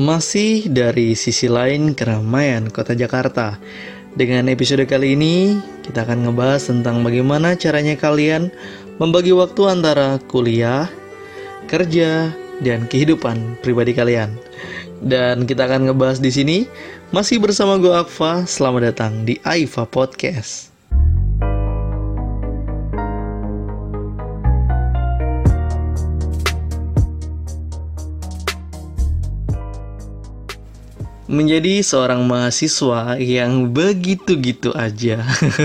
Masih dari sisi lain keramaian kota Jakarta. Dengan episode kali ini kita akan ngebahas tentang bagaimana caranya kalian membagi waktu antara kuliah, kerja, dan kehidupan pribadi kalian. Dan kita akan ngebahas di sini. Masih bersama gue Akfa Selamat datang di Aifa Podcast menjadi seorang mahasiswa yang begitu-gitu aja.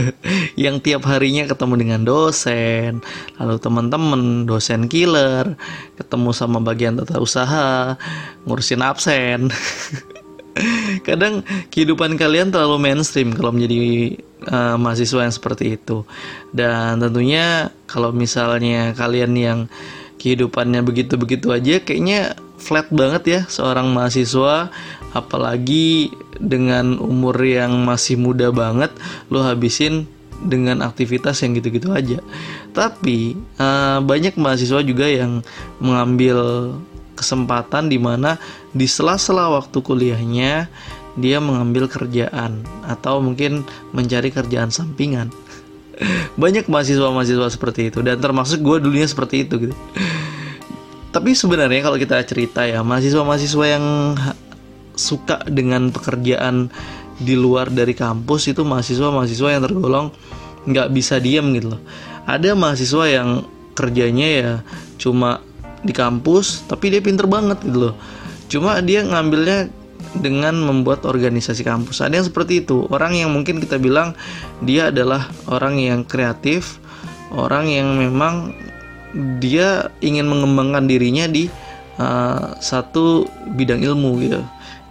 Yang tiap harinya ketemu dengan dosen lalu teman-teman dosen killer ketemu sama bagian tata usaha ngurusin absen. Kadang kehidupan kalian terlalu mainstream kalau menjadi uh, mahasiswa yang seperti itu. Dan tentunya kalau misalnya kalian yang kehidupannya begitu-begitu aja kayaknya flat banget ya seorang mahasiswa apalagi dengan umur yang masih muda banget lo habisin dengan aktivitas yang gitu-gitu aja. Tapi uh, banyak mahasiswa juga yang mengambil kesempatan di mana di sela-sela waktu kuliahnya dia mengambil kerjaan atau mungkin mencari kerjaan sampingan. Banyak mahasiswa-mahasiswa seperti itu dan termasuk gue dulunya seperti itu gitu tapi sebenarnya kalau kita cerita ya mahasiswa-mahasiswa yang suka dengan pekerjaan di luar dari kampus itu mahasiswa-mahasiswa yang tergolong nggak bisa diem gitu loh. Ada mahasiswa yang kerjanya ya cuma di kampus tapi dia pinter banget gitu loh. Cuma dia ngambilnya dengan membuat organisasi kampus. Ada yang seperti itu. Orang yang mungkin kita bilang dia adalah orang yang kreatif, orang yang memang dia ingin mengembangkan dirinya di uh, satu bidang ilmu gitu.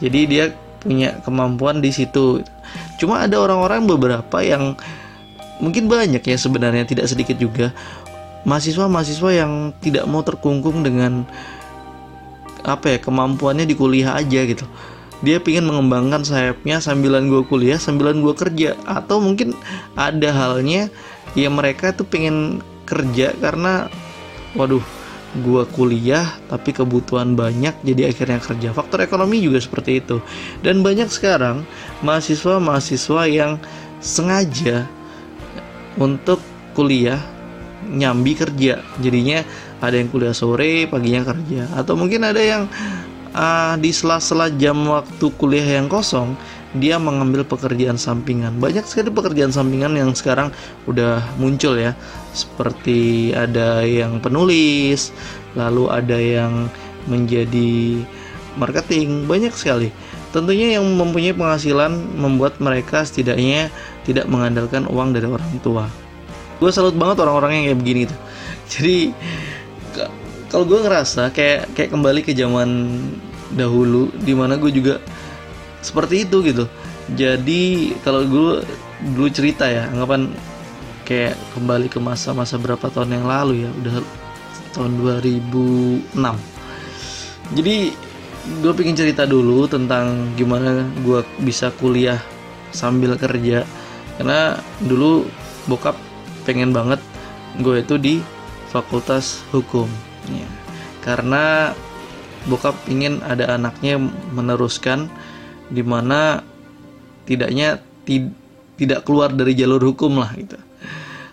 Jadi dia punya kemampuan di situ. Cuma ada orang-orang beberapa yang mungkin banyak ya sebenarnya tidak sedikit juga mahasiswa-mahasiswa yang tidak mau terkungkung dengan apa ya kemampuannya di kuliah aja gitu. Dia ingin mengembangkan sayapnya sambilan gue kuliah sambilan gue kerja. Atau mungkin ada halnya ya mereka tuh pengen kerja karena waduh gua kuliah tapi kebutuhan banyak jadi akhirnya kerja. Faktor ekonomi juga seperti itu. Dan banyak sekarang mahasiswa-mahasiswa yang sengaja untuk kuliah nyambi kerja. Jadinya ada yang kuliah sore paginya kerja. Atau mungkin ada yang uh, di sela-sela jam waktu kuliah yang kosong dia mengambil pekerjaan sampingan. Banyak sekali pekerjaan sampingan yang sekarang udah muncul ya. Seperti ada yang penulis, lalu ada yang menjadi marketing, banyak sekali. Tentunya yang mempunyai penghasilan membuat mereka setidaknya tidak mengandalkan uang dari orang tua. Gue salut banget orang-orang yang kayak begini tuh. Jadi kalau gue ngerasa kayak kayak kembali ke zaman dahulu di mana gue juga seperti itu gitu. Jadi kalau gue dulu cerita ya anggapan kayak kembali ke masa-masa berapa tahun yang lalu ya udah tahun 2006 jadi gue pengen cerita dulu tentang gimana gue bisa kuliah sambil kerja. Karena dulu bokap pengen banget gue itu di fakultas hukum. Ya. karena bokap ingin ada anaknya meneruskan di mana tidaknya tid tidak keluar dari jalur hukum lah gitu.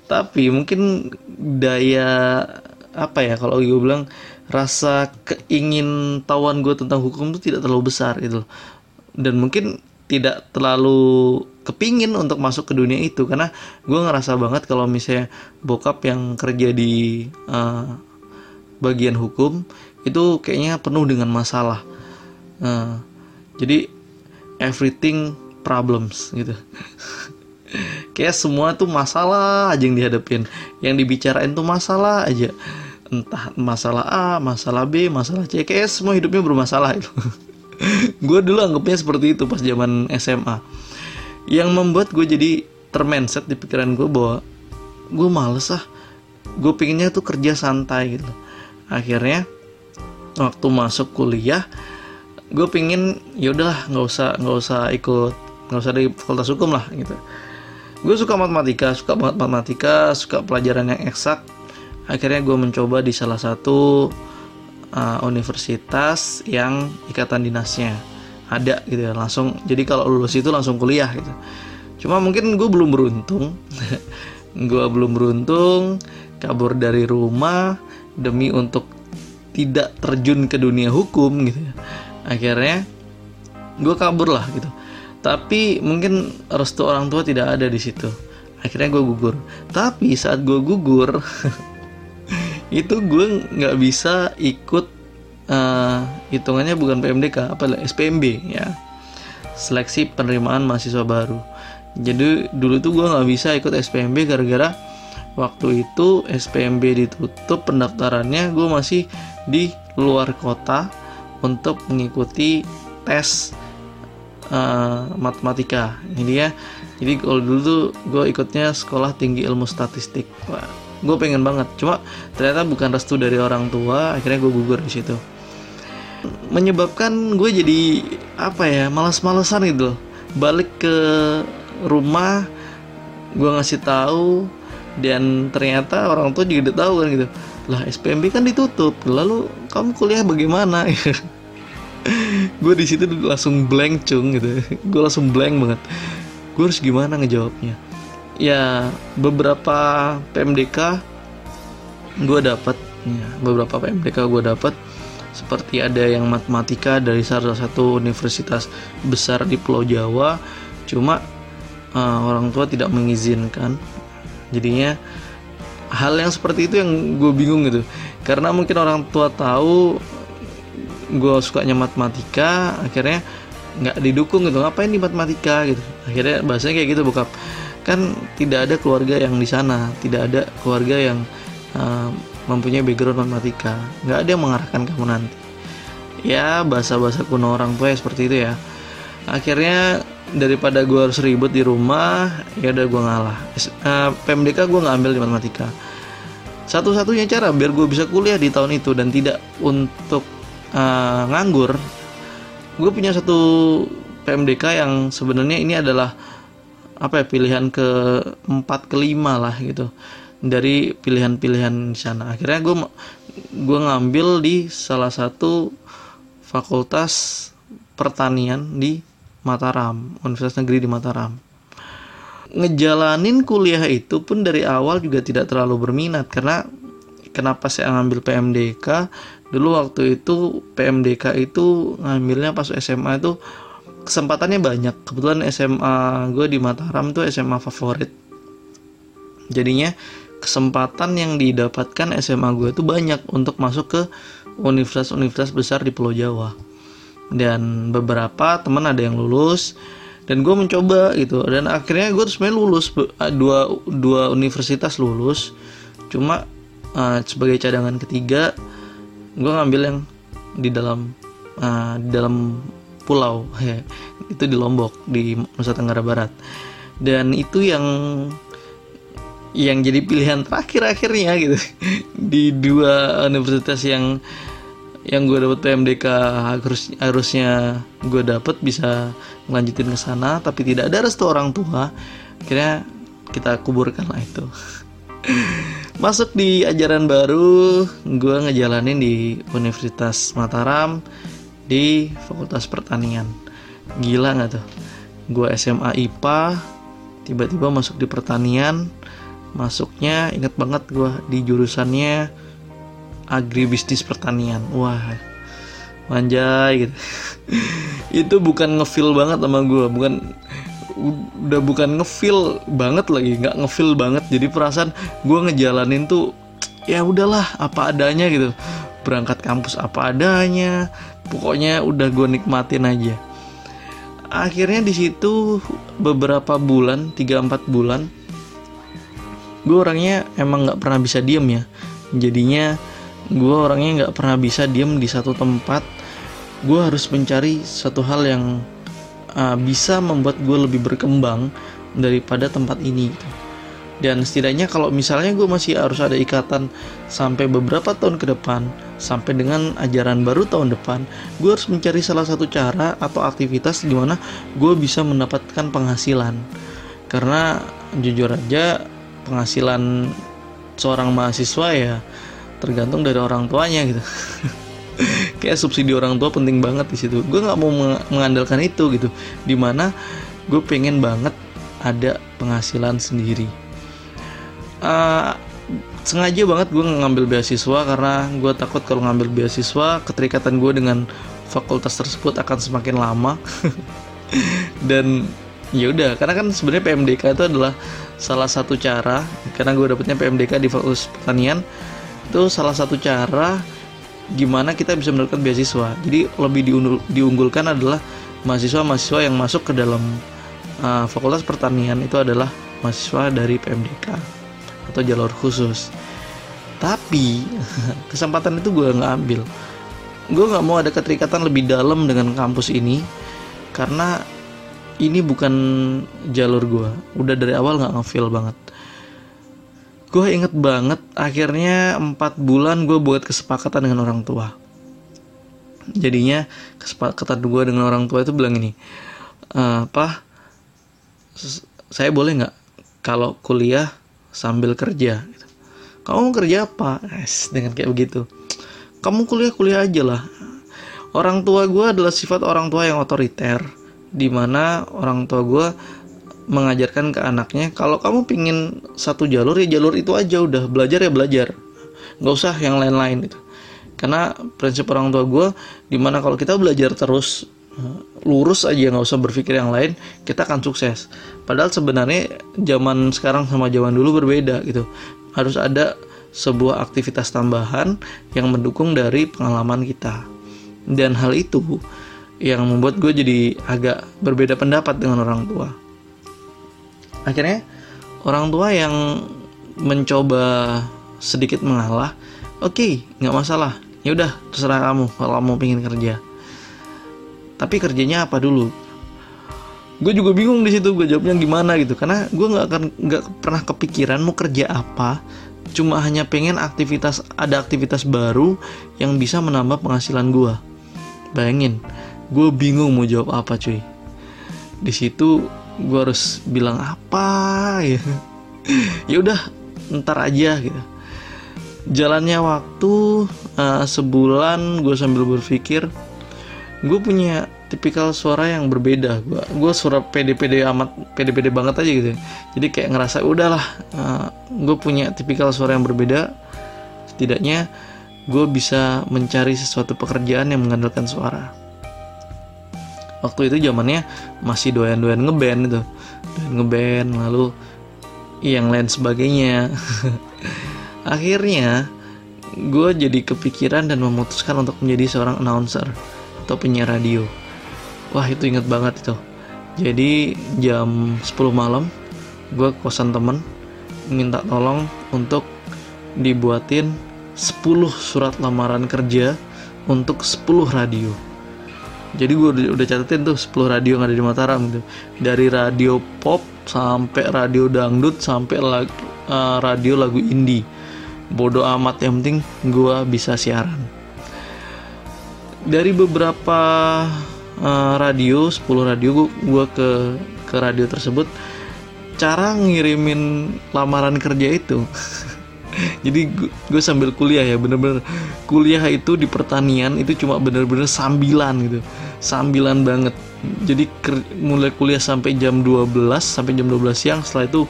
Tapi mungkin daya apa ya kalau gue bilang rasa keingin tahuan gue tentang hukum itu tidak terlalu besar gitu dan mungkin tidak terlalu kepingin untuk masuk ke dunia itu karena gue ngerasa banget kalau misalnya bokap yang kerja di uh, bagian hukum itu kayaknya penuh dengan masalah. Uh, jadi everything problems gitu. Kayak semua tuh masalah aja yang dihadapin. Yang dibicarain tuh masalah aja. Entah masalah A masalah B masalah C. Kayak semua hidupnya bermasalah itu. Gue dulu anggapnya seperti itu pas zaman SMA yang membuat gue jadi termenset di pikiran gue bahwa gue males ah. Gue pinginnya tuh kerja santai gitu. Akhirnya waktu masuk kuliah gue pingin ya udahlah nggak usah nggak usah ikut nggak usah di fakultas hukum lah gitu. Gue suka matematika suka banget matematika suka pelajaran yang eksak. Akhirnya gue mencoba di salah satu uh, universitas yang ikatan dinasnya ada gitu ya. Langsung jadi kalau lulus itu langsung kuliah gitu. Cuma mungkin gue belum beruntung gue belum beruntung kabur dari rumah demi untuk tidak terjun ke dunia hukum gitu ya akhirnya gue kabur lah gitu. Tapi mungkin restu orang tua tidak ada di situ. Akhirnya gue gugur. Tapi saat gue gugur itu gue nggak bisa ikut uh, hitungannya bukan PMDK apa SPMB ya. Seleksi penerimaan mahasiswa baru. Jadi dulu tuh gue nggak bisa ikut SPMB gara-gara waktu itu SPMB ditutup pendaftarannya gue masih di luar kota untuk mengikuti tes uh, matematika. Ini ya jadi kalau dulu tuh gue ikutnya sekolah tinggi ilmu statistik Wah, gue pengen banget. Cuma ternyata bukan restu dari orang tua akhirnya gue gugur di situ. Menyebabkan gue jadi apa ya malas-malesan gitu balik ke rumah gue ngasih tahu dan ternyata orang tua juga udah tahu kan gitu lah SPMB kan ditutup. Lalu kamu kuliah bagaimana? Gue di situ langsung blank cung gitu. Gue langsung blank banget. Gue harus gimana ngejawabnya? Ya beberapa PMDK gue dapat ya, beberapa PMDK gue dapat seperti ada yang matematika dari salah satu universitas besar di Pulau Jawa. Cuma uh, orang tua tidak mengizinkan. Jadinya hal yang seperti itu yang gue bingung gitu. Karena mungkin orang tua tahu gue sukanya matematika akhirnya nggak didukung gitu. Ngapain di matematika gitu? Akhirnya bahasanya kayak gitu bokap. Kan tidak ada keluarga yang di sana tidak ada keluarga yang uh, mempunyai background matematika. Nggak ada yang mengarahkan kamu nanti. Ya bahasa-bahasa kuno orang tua ya seperti itu ya. Akhirnya daripada gue harus ribut di rumah ya udah gue ngalah. Uh, eh, PMDK gue nggak ambil di matematika. Satu-satunya cara biar gue bisa kuliah di tahun itu dan tidak untuk uh, nganggur gue punya satu PMDK yang sebenarnya ini adalah apa ya pilihan ke empat kelima lah gitu dari pilihan-pilihan sana. Akhirnya gue gue ngambil di salah satu fakultas pertanian di Mataram Universitas Negeri di Mataram. Ngejalanin kuliah itu pun dari awal juga tidak terlalu berminat karena kenapa saya ngambil PMDK dulu waktu itu PMDK itu ngambilnya pas SMA itu kesempatannya banyak. Kebetulan SMA gue di Mataram tuh SMA favorit. Jadinya kesempatan yang didapatkan SMA gue itu banyak untuk masuk ke universitas-universitas besar di Pulau Jawa dan beberapa teman ada yang lulus dan gue mencoba gitu. Dan akhirnya gue sebenarnya lulus dua dua universitas lulus. Cuma uh, sebagai cadangan ketiga gue ngambil yang di dalam uh, di dalam pulau. Itu di Lombok di Nusa Tenggara Barat. Dan itu yang yang jadi pilihan terakhir akhirnya gitu. Di dua universitas yang yang gue dapat PMDK harus harusnya gue dapat bisa melanjutin ke sana tapi tidak ada restu orang tua. Akhirnya kita kuburkan lah itu. Masuk di ajaran baru gue ngejalanin di Universitas Mataram di Fakultas Pertanian. Gila nggak tuh? Gue SMA IPA tiba-tiba masuk di pertanian. Masuknya inget banget gue di jurusannya agribisnis pertanian. Wah manjai gitu. Itu bukan ngefeel banget sama gue bukan udah bukan ngefeel banget lagi nggak ngefeel banget. Jadi perasaan gue ngejalanin tuh ya udahlah apa adanya gitu. Berangkat kampus apa adanya pokoknya udah gue nikmatin aja. Akhirnya di situ beberapa bulan 3-4 bulan gue orangnya emang nggak pernah bisa diem ya. Jadinya gue orangnya nggak pernah bisa diem di satu tempat gue harus mencari satu hal yang uh, bisa membuat gue lebih berkembang daripada tempat ini gitu. dan setidaknya kalau misalnya gue masih harus ada ikatan sampai beberapa tahun ke depan sampai dengan ajaran baru tahun depan gue harus mencari salah satu cara atau aktivitas di mana gue bisa mendapatkan penghasilan karena jujur aja penghasilan seorang mahasiswa ya tergantung dari orang tuanya gitu. Kayak subsidi orang tua penting banget di situ. Gue nggak mau mengandalkan itu gitu. Di mana gue pengen banget ada penghasilan sendiri. Uh, sengaja banget gue ngambil beasiswa karena gue takut kalau ngambil beasiswa keterikatan gue dengan fakultas tersebut akan semakin lama. Dan ya udah karena kan sebenarnya PMDK itu adalah salah satu cara karena gue dapetnya PMDK di fakultas pertanian itu salah satu cara gimana kita bisa mendapatkan beasiswa. Jadi lebih diunggulkan adalah mahasiswa-mahasiswa yang masuk ke dalam uh, fakultas pertanian itu adalah mahasiswa dari PMDK atau jalur khusus. Tapi kesempatan itu gue nggak ambil. Gue nggak mau ada keterikatan lebih dalam dengan kampus ini karena ini bukan jalur gue udah dari awal nggak ngefeel banget gue inget banget akhirnya empat bulan gue buat kesepakatan dengan orang tua. Jadinya kesepakatan gue dengan orang tua itu bilang ini e, apa saya boleh nggak kalau kuliah sambil kerja? Gitu. kamu kerja apa? Yes, dengan kayak begitu. Kamu kuliah kuliah aja lah. Orang tua gue adalah sifat orang tua yang otoriter di mana orang tua gue mengajarkan ke anaknya kalau kamu pingin satu jalur ya jalur itu aja udah belajar ya belajar. Nggak usah yang lain-lain itu karena prinsip orang tua gue di mana kalau kita belajar terus lurus aja nggak usah berpikir yang lain kita akan sukses. Padahal sebenarnya zaman sekarang sama zaman dulu berbeda gitu. Harus ada sebuah aktivitas tambahan yang mendukung dari pengalaman kita. Dan hal itu yang membuat gue jadi agak berbeda pendapat dengan orang tua akhirnya orang tua yang mencoba sedikit mengalah oke okay, nggak masalah. Ya udah terserah kamu kalau mau pengen kerja. Tapi kerjanya apa dulu? Gue juga bingung di situ gue jawabnya gimana gitu. Karena gue nggak akan nggak pernah kepikiran mau kerja apa. Cuma hanya pengen aktivitas ada aktivitas baru yang bisa menambah penghasilan gue bayangin gue bingung mau jawab apa cuy. Di situ gue harus bilang apa ya ya udah ntar aja gitu. Jalannya waktu uh, sebulan gue sambil berpikir gue punya tipikal suara yang berbeda. Gue gue suara pede-pede amat pede-pede banget aja gitu. Jadi kayak ngerasa udahlah uh, gue punya tipikal suara yang berbeda. Setidaknya gue bisa mencari sesuatu pekerjaan yang mengandalkan suara waktu itu zamannya masih doyan-doyan ngeband itu. Doyan ngeband lalu yang lain sebagainya. Akhirnya gue jadi kepikiran dan memutuskan untuk menjadi seorang announcer atau penyiar radio. Wah itu inget banget itu. Jadi jam 10 malam gue kosan temen minta tolong untuk dibuatin 10 surat lamaran kerja untuk 10 radio jadi gue udah, catetin tuh 10 radio yang ada di Mataram gitu. Dari radio pop sampai radio dangdut sampai lag, uh, radio lagu indie. Bodoh amat yang penting gue bisa siaran. Dari beberapa uh, radio 10 radio gue ke ke radio tersebut cara ngirimin lamaran kerja itu jadi gue sambil kuliah ya bener-bener kuliah itu di pertanian itu cuma bener-bener sambilan gitu. Sambilan banget. Jadi mulai kuliah sampai jam 12 sampai jam 12 siang setelah itu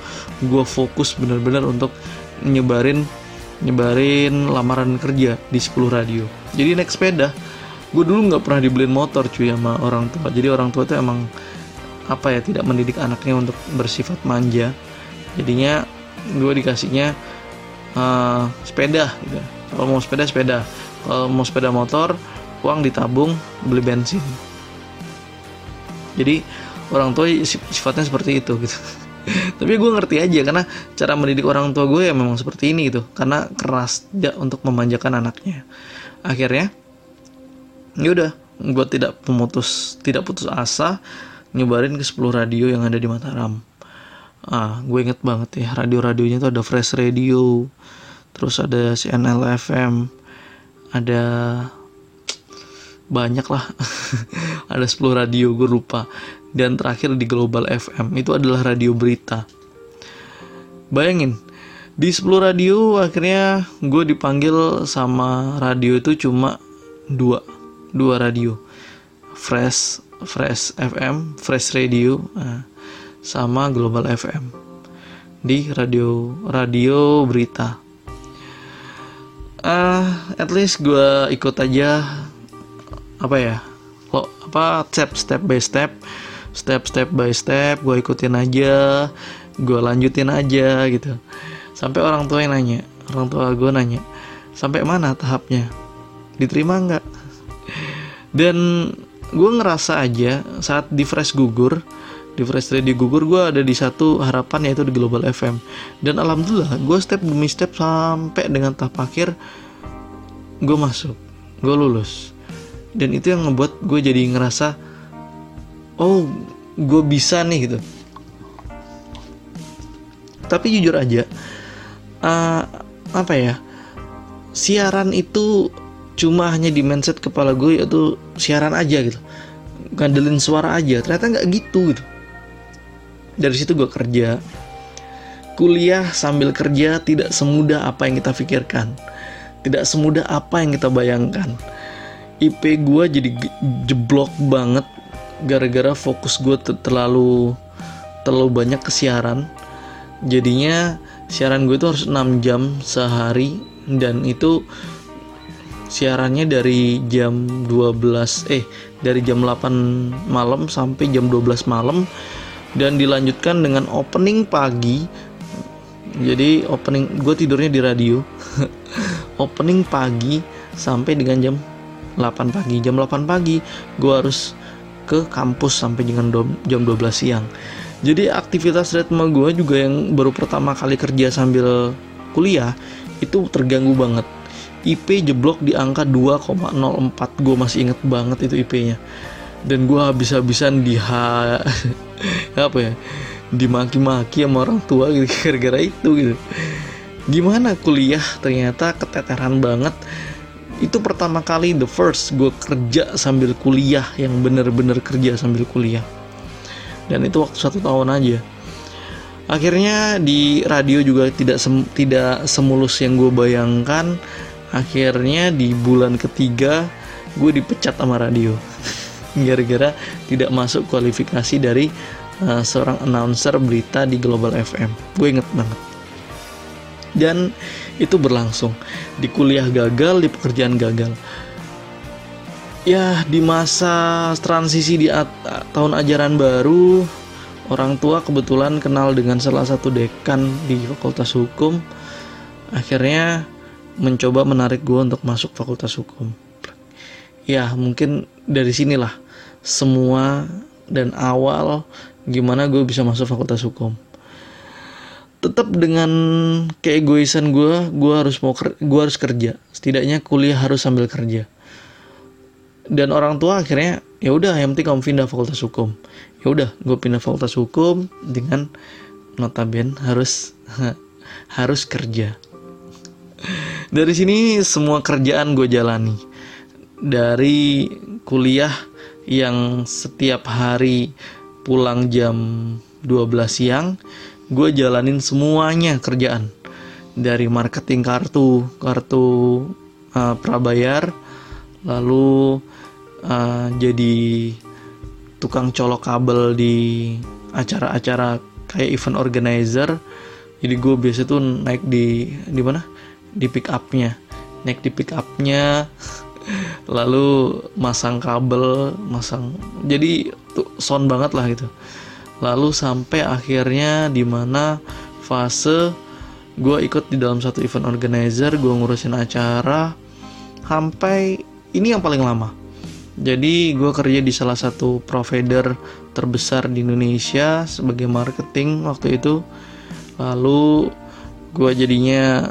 gue fokus bener-bener untuk nyebarin nyebarin lamaran kerja di 10 radio. Jadi naik sepeda gue dulu nggak pernah dibeliin motor cuy sama orang tua. Jadi orang tua itu emang apa ya tidak mendidik anaknya untuk bersifat manja. Jadinya gue dikasihnya uh, sepeda gitu. kalau mau sepeda sepeda. Kalau mau sepeda motor uang ditabung beli bensin. Jadi orang tua sifatnya seperti itu gitu. Tapi gue ngerti aja karena cara mendidik orang tua gue ya memang seperti ini gitu. Karena keras tidak untuk memanjakan anaknya. Akhirnya ya udah gue tidak memutus tidak putus asa nyebarin ke 10 radio yang ada di Mataram ah gue inget banget ya radio-radionya tuh ada Fresh Radio terus ada CNL FM ada banyak lah. Ada 10 radio gue lupa. Dan terakhir di Global FM itu adalah radio berita. Bayangin di 10 radio akhirnya gue dipanggil sama radio itu cuma dua dua radio. Fresh Fresh FM Fresh Radio nah, sama Global FM di radio radio berita. Uh, at least gue ikut aja apa ya lo apa step step by step step step by step gue ikutin aja gue lanjutin aja gitu. Sampai orang tua yang nanya orang tua gue nanya sampai mana tahapnya? Diterima nggak? Dan gue ngerasa aja saat di fresh gugur di fresh ready gugur gue ada di satu harapan yaitu di global FM dan alhamdulillah gue step demi step sampai dengan tahap akhir gue masuk gue lulus. Dan itu yang ngebuat gue jadi ngerasa oh gue bisa nih gitu. Tapi jujur aja uh, apa ya siaran itu cuma hanya di mindset kepala gue yaitu siaran aja gitu. Ngandelin suara aja ternyata nggak gitu gitu dari situ gue kerja. Kuliah sambil kerja tidak semudah apa yang kita pikirkan. Tidak semudah apa yang kita bayangkan. IP gue jadi jeblok banget gara-gara fokus gue terlalu terlalu banyak ke siaran. Jadinya siaran gue itu harus 6 jam sehari dan itu siarannya dari jam 12 eh dari jam 8 malam sampai jam 12 malam dan dilanjutkan dengan opening pagi. Jadi opening gue tidurnya di radio. Opening pagi sampai dengan jam 8 pagi. Jam 8 pagi gue harus ke kampus sampai dengan jam 12 siang. Jadi aktivitas ritme gue juga yang baru pertama kali kerja sambil kuliah itu terganggu banget. IP jeblok di angka 2,04 gue masih inget banget itu IP-nya dan gue habis-habisan di apa ya? Dimaki-maki sama orang tua gitu gara-gara itu gitu. Gimana kuliah ternyata keteteran banget. Itu pertama kali the first gue kerja sambil kuliah yang bener-bener kerja sambil kuliah. Dan itu waktu satu tahun aja. Akhirnya di radio juga tidak sem tidak semulus yang gue bayangkan. Akhirnya di bulan ketiga gue dipecat sama radio gara-gara tidak masuk kualifikasi dari uh, seorang announcer berita di Global FM gue inget banget. Dan itu berlangsung. Di kuliah gagal di pekerjaan gagal. Ya di masa transisi di tahun ajaran baru orang tua kebetulan kenal dengan salah satu dekan di fakultas hukum. Akhirnya mencoba menarik gue untuk masuk fakultas hukum ya mungkin dari sinilah semua dan awal gimana gue bisa masuk fakultas hukum. Tetap dengan keegoisan gue gue harus mau gue harus kerja. Setidaknya kuliah harus sambil kerja. Dan orang tua akhirnya ya udah yang penting kamu pindah fakultas hukum. Ya udah gue pindah fakultas hukum dengan notaben harus harus kerja. Dari sini semua kerjaan gue jalani dari kuliah yang setiap hari pulang jam 12 siang gue jalanin semuanya kerjaan. Dari marketing kartu kartu uh, prabayar lalu uh, jadi tukang colok kabel di acara-acara kayak event organizer. Jadi gue biasa tuh naik di di mana? Di pick upnya. Naik di pick upnya lalu masang kabel masang jadi tuh sound banget lah gitu. Lalu sampai akhirnya di mana fase gue ikut di dalam satu event organizer gue ngurusin acara sampai ini yang paling lama. Jadi gue kerja di salah satu provider terbesar di Indonesia sebagai marketing waktu itu. Lalu gue jadinya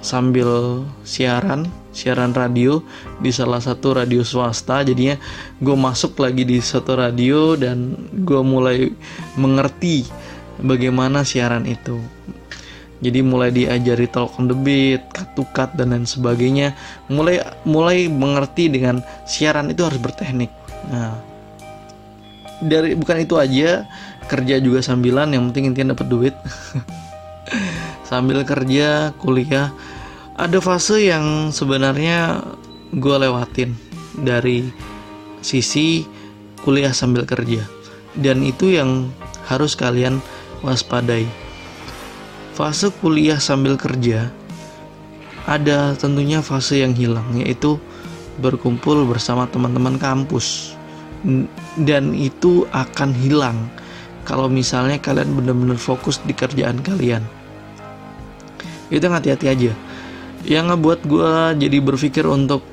sambil siaran siaran radio di salah satu radio swasta jadinya gue masuk lagi di satu radio dan gue mulai mengerti bagaimana siaran itu jadi mulai diajari talk on the beat, cut to cut dan lain sebagainya. Mulai mulai mengerti dengan siaran itu harus berteknik. Nah, dari bukan itu aja, kerja juga sambilan yang penting intinya dapat duit. Sambil kerja, kuliah, ada fase yang sebenarnya gue lewatin dari sisi kuliah sambil kerja. Dan itu yang harus kalian waspadai. Fase kuliah sambil kerja ada tentunya fase yang hilang yaitu berkumpul bersama teman-teman kampus. Dan itu akan hilang kalau misalnya kalian benar-benar fokus di kerjaan kalian. Itu hati-hati aja yang ngebuat gue jadi berpikir untuk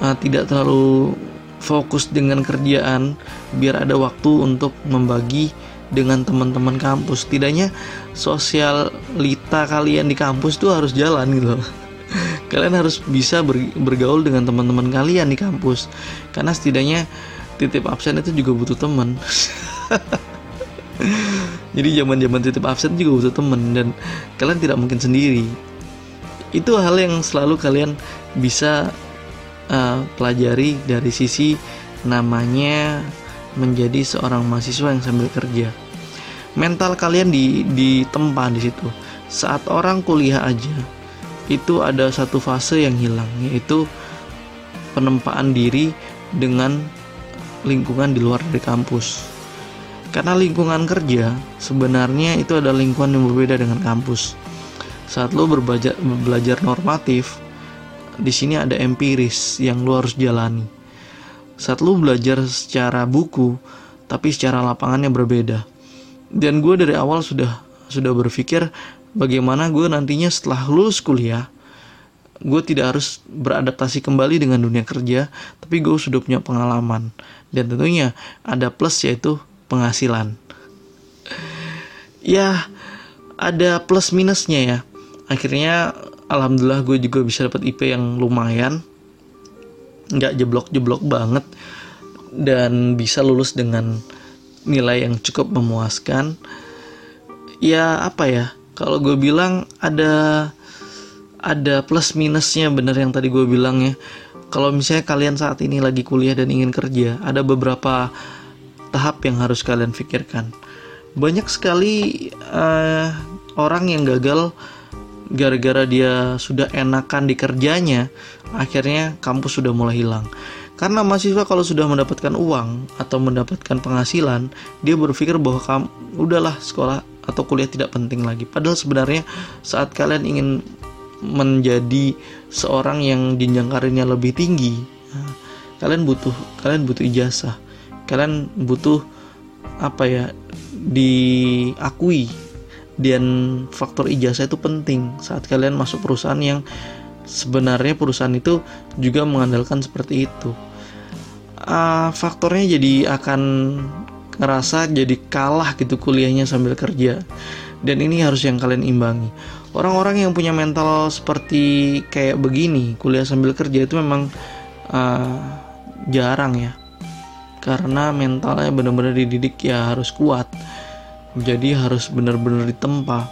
uh, tidak terlalu fokus dengan kerjaan biar ada waktu untuk membagi dengan teman-teman kampus. Tidaknya sosialita kalian di kampus tuh harus jalan gitu kalian harus bisa bergaul dengan teman-teman kalian di kampus. Karena setidaknya titip absen itu juga butuh teman. Jadi zaman zaman titip absen juga butuh teman dan kalian tidak mungkin sendiri itu hal yang selalu kalian bisa uh, pelajari dari sisi namanya menjadi seorang mahasiswa yang sambil kerja mental kalian di di tempat di situ saat orang kuliah aja itu ada satu fase yang hilang yaitu penempaan diri dengan lingkungan di luar dari kampus. Karena lingkungan kerja sebenarnya itu ada lingkungan yang berbeda dengan kampus. Saat lo berbelajar, belajar normatif, di sini ada empiris yang lo harus jalani. Saat lo belajar secara buku, tapi secara lapangannya berbeda. Dan gue dari awal sudah sudah berpikir bagaimana gue nantinya setelah lulus kuliah gue tidak harus beradaptasi kembali dengan dunia kerja tapi gue sudah punya pengalaman dan tentunya ada plus yaitu penghasilan ya ada plus minusnya ya akhirnya alhamdulillah gue juga bisa dapat IP yang lumayan. Nggak jeblok-jeblok banget. Dan bisa lulus dengan nilai yang cukup memuaskan. Ya apa ya? Kalau gue bilang ada ada plus minusnya bener yang tadi gue bilang ya. Kalau misalnya kalian saat ini lagi kuliah dan ingin kerja ada beberapa tahap yang harus kalian pikirkan. Banyak sekali uh, orang yang gagal gara-gara dia sudah enakan di kerjanya akhirnya kampus sudah mulai hilang karena mahasiswa kalau sudah mendapatkan uang atau mendapatkan penghasilan dia berpikir bahwa kamu udahlah sekolah atau kuliah tidak penting lagi. Padahal sebenarnya saat kalian ingin menjadi seorang yang jenjang karirnya lebih tinggi, kalian butuh kalian butuh ijazah. Kalian butuh apa ya diakui dan faktor ijazah itu penting saat kalian masuk perusahaan yang sebenarnya perusahaan itu juga mengandalkan seperti itu. Uh, faktornya jadi akan ngerasa jadi kalah gitu kuliahnya sambil kerja. Dan ini harus yang kalian imbangi. Orang-orang yang punya mental seperti kayak begini kuliah sambil kerja itu memang uh, jarang ya. Karena mentalnya benar-benar dididik ya harus kuat jadi harus benar-benar ditempa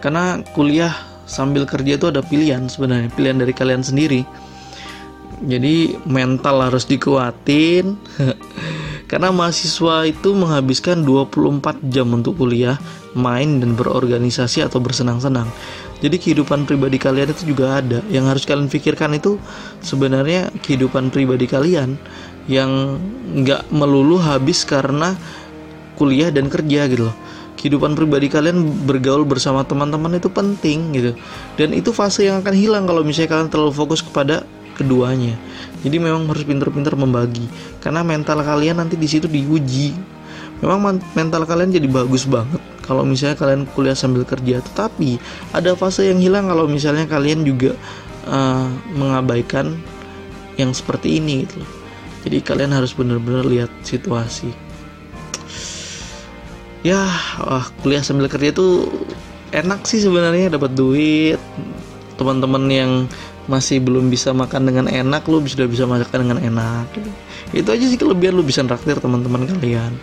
karena kuliah sambil kerja itu ada pilihan sebenarnya pilihan dari kalian sendiri jadi mental harus dikuatin Karena mahasiswa itu menghabiskan 24 jam untuk kuliah, main dan berorganisasi atau bersenang-senang. Jadi kehidupan pribadi kalian itu juga ada. Yang harus kalian pikirkan itu sebenarnya kehidupan pribadi kalian yang nggak melulu habis karena kuliah dan kerja gitu loh. Kehidupan pribadi kalian bergaul bersama teman-teman itu penting gitu. Dan itu fase yang akan hilang kalau misalnya kalian terlalu fokus kepada keduanya. Jadi memang harus pintar-pintar membagi karena mental kalian nanti di situ diuji. Memang mental kalian jadi bagus banget kalau misalnya kalian kuliah sambil kerja, tetapi ada fase yang hilang kalau misalnya kalian juga uh, mengabaikan yang seperti ini gitu. Jadi kalian harus benar-benar lihat situasi. Ya, wah, kuliah sambil kerja itu enak sih sebenarnya dapat duit. Teman-teman yang masih belum bisa makan dengan enak lu sudah bisa makan dengan enak gitu. itu aja sih kelebihan lu bisa traktir teman-teman kalian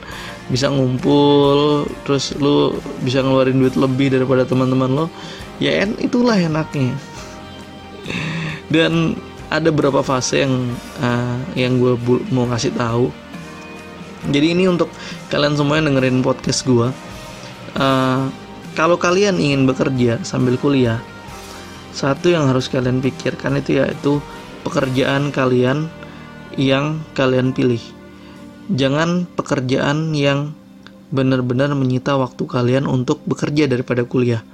bisa ngumpul terus lu bisa ngeluarin duit lebih daripada teman-teman lo ya en itulah enaknya dan ada beberapa fase yang uh, yang gue mau kasih tahu jadi ini untuk kalian semua yang dengerin podcast gue uh, kalau kalian ingin bekerja sambil kuliah satu yang harus kalian pikirkan itu yaitu pekerjaan kalian yang kalian pilih. Jangan pekerjaan yang benar-benar menyita waktu kalian untuk bekerja daripada kuliah.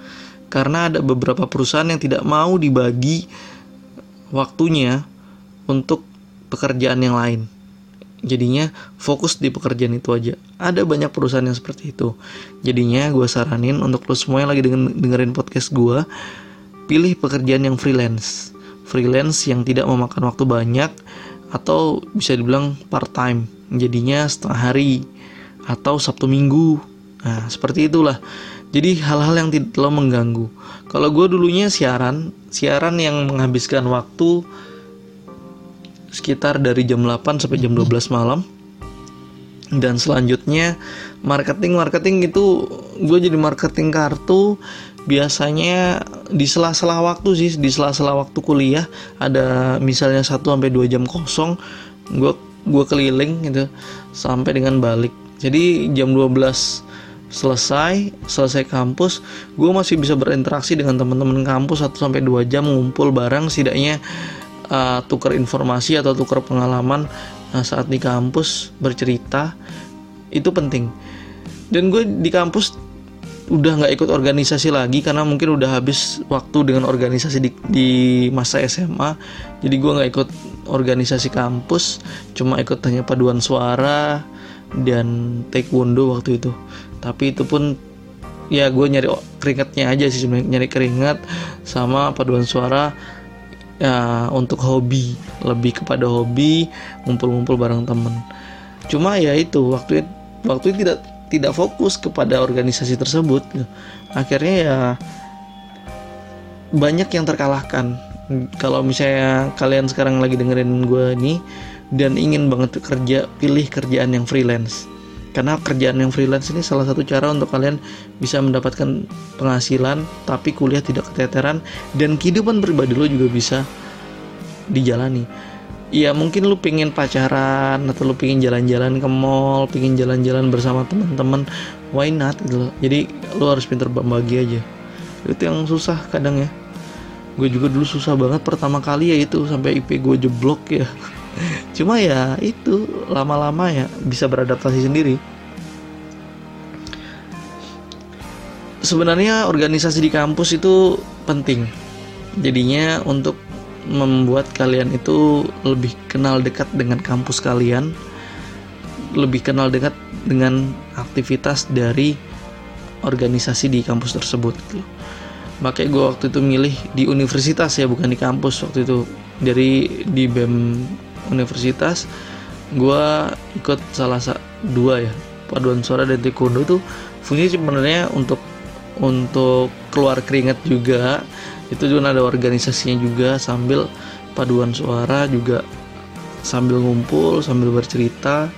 Karena ada beberapa perusahaan yang tidak mau dibagi waktunya untuk pekerjaan yang lain. Jadinya fokus di pekerjaan itu aja. Ada banyak perusahaan yang seperti itu. Jadinya gue saranin untuk lo semua yang lagi dengerin podcast gue, pilih pekerjaan yang freelance. Freelance yang tidak memakan waktu banyak atau bisa dibilang part time. Jadinya setengah hari atau Sabtu Minggu. Nah, seperti itulah. Jadi hal-hal yang tidak terlalu mengganggu. Kalau gue dulunya siaran, siaran yang menghabiskan waktu sekitar dari jam 8 sampai jam 12 malam. Dan selanjutnya marketing marketing itu gue jadi marketing kartu biasanya di sela-sela waktu sih di sela-sela waktu kuliah. Ada misalnya 1 sampai 2 jam kosong gue gue keliling gitu sampai dengan balik. Jadi jam 12 selesai selesai kampus gue masih bisa berinteraksi dengan teman-teman kampus 1 sampai 2 jam ngumpul bareng setidaknya uh, tukar informasi atau tukar pengalaman uh, saat di kampus bercerita itu penting. Dan gue di kampus udah nggak ikut organisasi lagi karena mungkin udah habis waktu dengan organisasi di, di masa SMA jadi gue nggak ikut organisasi kampus cuma ikut hanya paduan suara dan taekwondo waktu itu. Tapi itu pun ya gue nyari keringatnya aja sih nyari keringat sama paduan suara ya untuk hobi lebih kepada hobi ngumpul-ngumpul bareng temen. Cuma ya itu waktu waktu itu tidak tidak fokus kepada organisasi tersebut. Akhirnya ya banyak yang terkalahkan. Kalau misalnya kalian sekarang lagi dengerin gue nih dan ingin banget kerja pilih kerjaan yang freelance karena kerjaan yang freelance ini salah satu cara untuk kalian bisa mendapatkan penghasilan tapi kuliah tidak keteteran dan kehidupan pribadi lo juga bisa dijalani. Ya mungkin lu pingin pacaran atau lu pingin jalan-jalan ke mall pingin jalan-jalan bersama teman-teman. Why not gitu loh. Jadi lu harus pinter berbagi aja. Itu yang susah kadang ya. Gue juga dulu susah banget pertama kali ya itu sampai IP gue jeblok ya cuma ya itu lama-lama ya bisa beradaptasi sendiri. Sebenarnya organisasi di kampus itu penting. Jadinya untuk membuat kalian itu lebih kenal dekat dengan kampus kalian lebih kenal dekat dengan aktivitas dari organisasi di kampus tersebut makanya gue waktu itu milih di universitas ya bukan di kampus waktu itu. Dari di BEM universitas gue ikut salah satu dua ya paduan suara dan taekwondo itu fungsinya sebenarnya untuk untuk keluar keringat juga. Itu juga ada organisasinya juga sambil paduan suara juga sambil ngumpul sambil bercerita.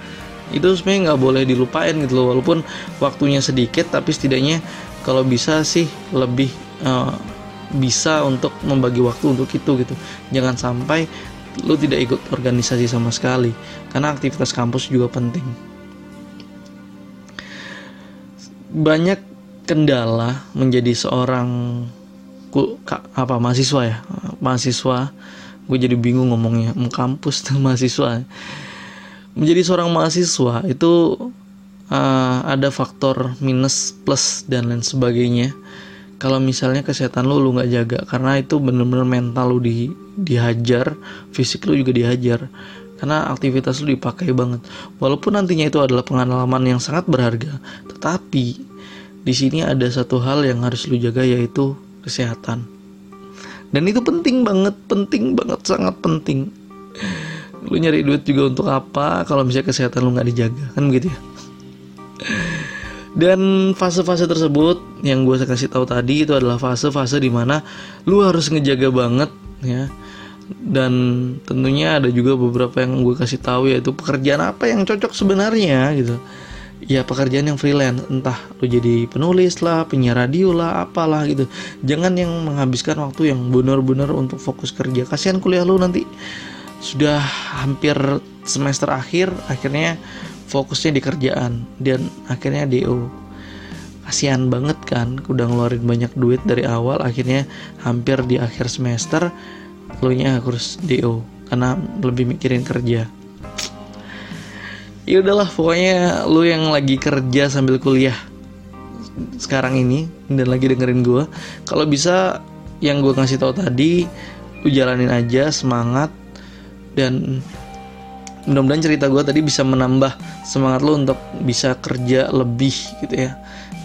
Itu sebenarnya nggak boleh dilupain gitu loh walaupun waktunya sedikit tapi setidaknya kalau bisa sih lebih uh, bisa untuk membagi waktu untuk itu gitu. Jangan sampai lu tidak ikut organisasi sama sekali karena aktivitas kampus juga penting. Banyak kendala menjadi seorang ku, apa mahasiswa ya? Mahasiswa gue jadi bingung ngomongnya kampus tuh mahasiswa. Menjadi seorang mahasiswa itu uh, ada faktor minus plus dan lain sebagainya kalau misalnya kesehatan lu lu nggak jaga karena itu bener-bener mental lu di dihajar fisik lu juga dihajar. Karena aktivitas lu dipakai banget. Walaupun nantinya itu adalah pengalaman yang sangat berharga tetapi di sini ada satu hal yang harus lu jaga yaitu kesehatan. Dan itu penting banget penting banget sangat penting. Lu nyari duit juga untuk apa kalau misalnya kesehatan lu nggak dijaga kan begitu ya dan fase-fase tersebut yang gue kasih tahu tadi itu adalah fase-fase di mana lu harus ngejaga banget ya. Dan tentunya ada juga beberapa yang gue kasih tahu yaitu pekerjaan apa yang cocok sebenarnya gitu. Ya pekerjaan yang freelance, entah lu jadi penulis lah, penyiar radio lah, apalah gitu. Jangan yang menghabiskan waktu yang benar-benar untuk fokus kerja. Kasihan kuliah lu nanti sudah hampir semester akhir, akhirnya fokusnya di kerjaan dan akhirnya DO kasihan banget kan udah ngeluarin banyak duit dari awal akhirnya hampir di akhir semester lo nya harus DO karena lebih mikirin kerja. Ya udahlah pokoknya lu yang lagi kerja sambil kuliah sekarang ini dan lagi dengerin gue kalau bisa yang gue ngasih tahu tadi lu jalanin aja semangat dan mudah-mudahan cerita gue tadi bisa menambah semangat lu untuk bisa kerja lebih gitu ya.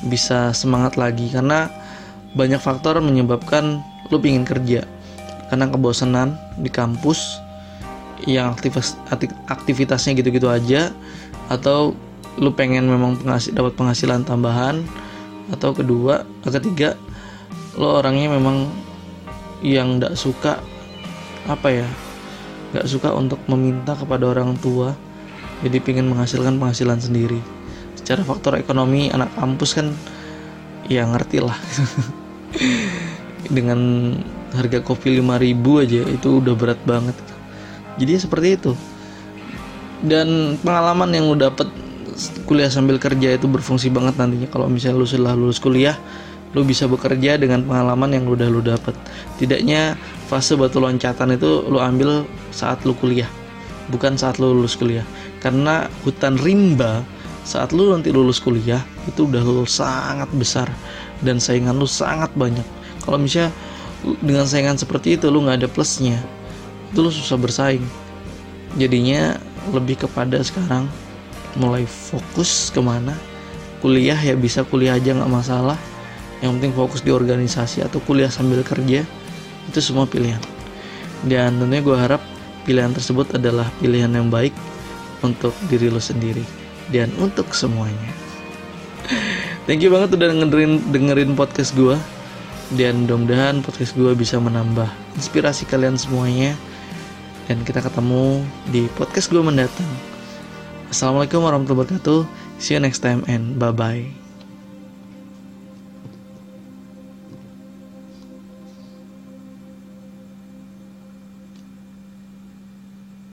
Bisa semangat lagi karena banyak faktor menyebabkan lu pingin kerja. Karena kebosanan di kampus yang aktivitas aktivitasnya gitu-gitu aja atau lu pengen memang penghasil dapat penghasilan tambahan atau kedua ketiga lo orangnya memang yang tidak suka apa ya nggak suka untuk meminta kepada orang tua jadi pengen menghasilkan penghasilan sendiri. Secara faktor ekonomi anak kampus kan ya ngerti lah. Dengan harga kopi 5000 aja itu udah berat banget. Jadi seperti itu. Dan pengalaman yang lu dapet kuliah sambil kerja itu berfungsi banget nantinya. Kalau misalnya lu sudah lulus kuliah lu bisa bekerja dengan pengalaman yang udah lu dapet. Tidaknya fase batu loncatan itu lu ambil saat lu kuliah bukan saat lu lulus kuliah karena hutan rimba saat lu nanti lulus kuliah itu udah lu sangat besar. Dan saingan lu sangat banyak. Kalau misalnya dengan saingan seperti itu lu nggak ada plusnya itu lu susah bersaing. Jadinya lebih kepada sekarang mulai fokus ke mana. Kuliah ya bisa kuliah aja nggak masalah. Yang penting fokus di organisasi atau kuliah sambil kerja itu semua pilihan. Dan tentunya gue harap pilihan tersebut adalah pilihan yang baik untuk diri lo sendiri dan untuk semuanya thank you banget udah dengerin dengerin podcast gue dan mudah-mudahan podcast gue bisa menambah inspirasi kalian semuanya dan kita ketemu di podcast gue mendatang. Assalamualaikum warahmatullahi wabarakatuh. See you next time and bye bye.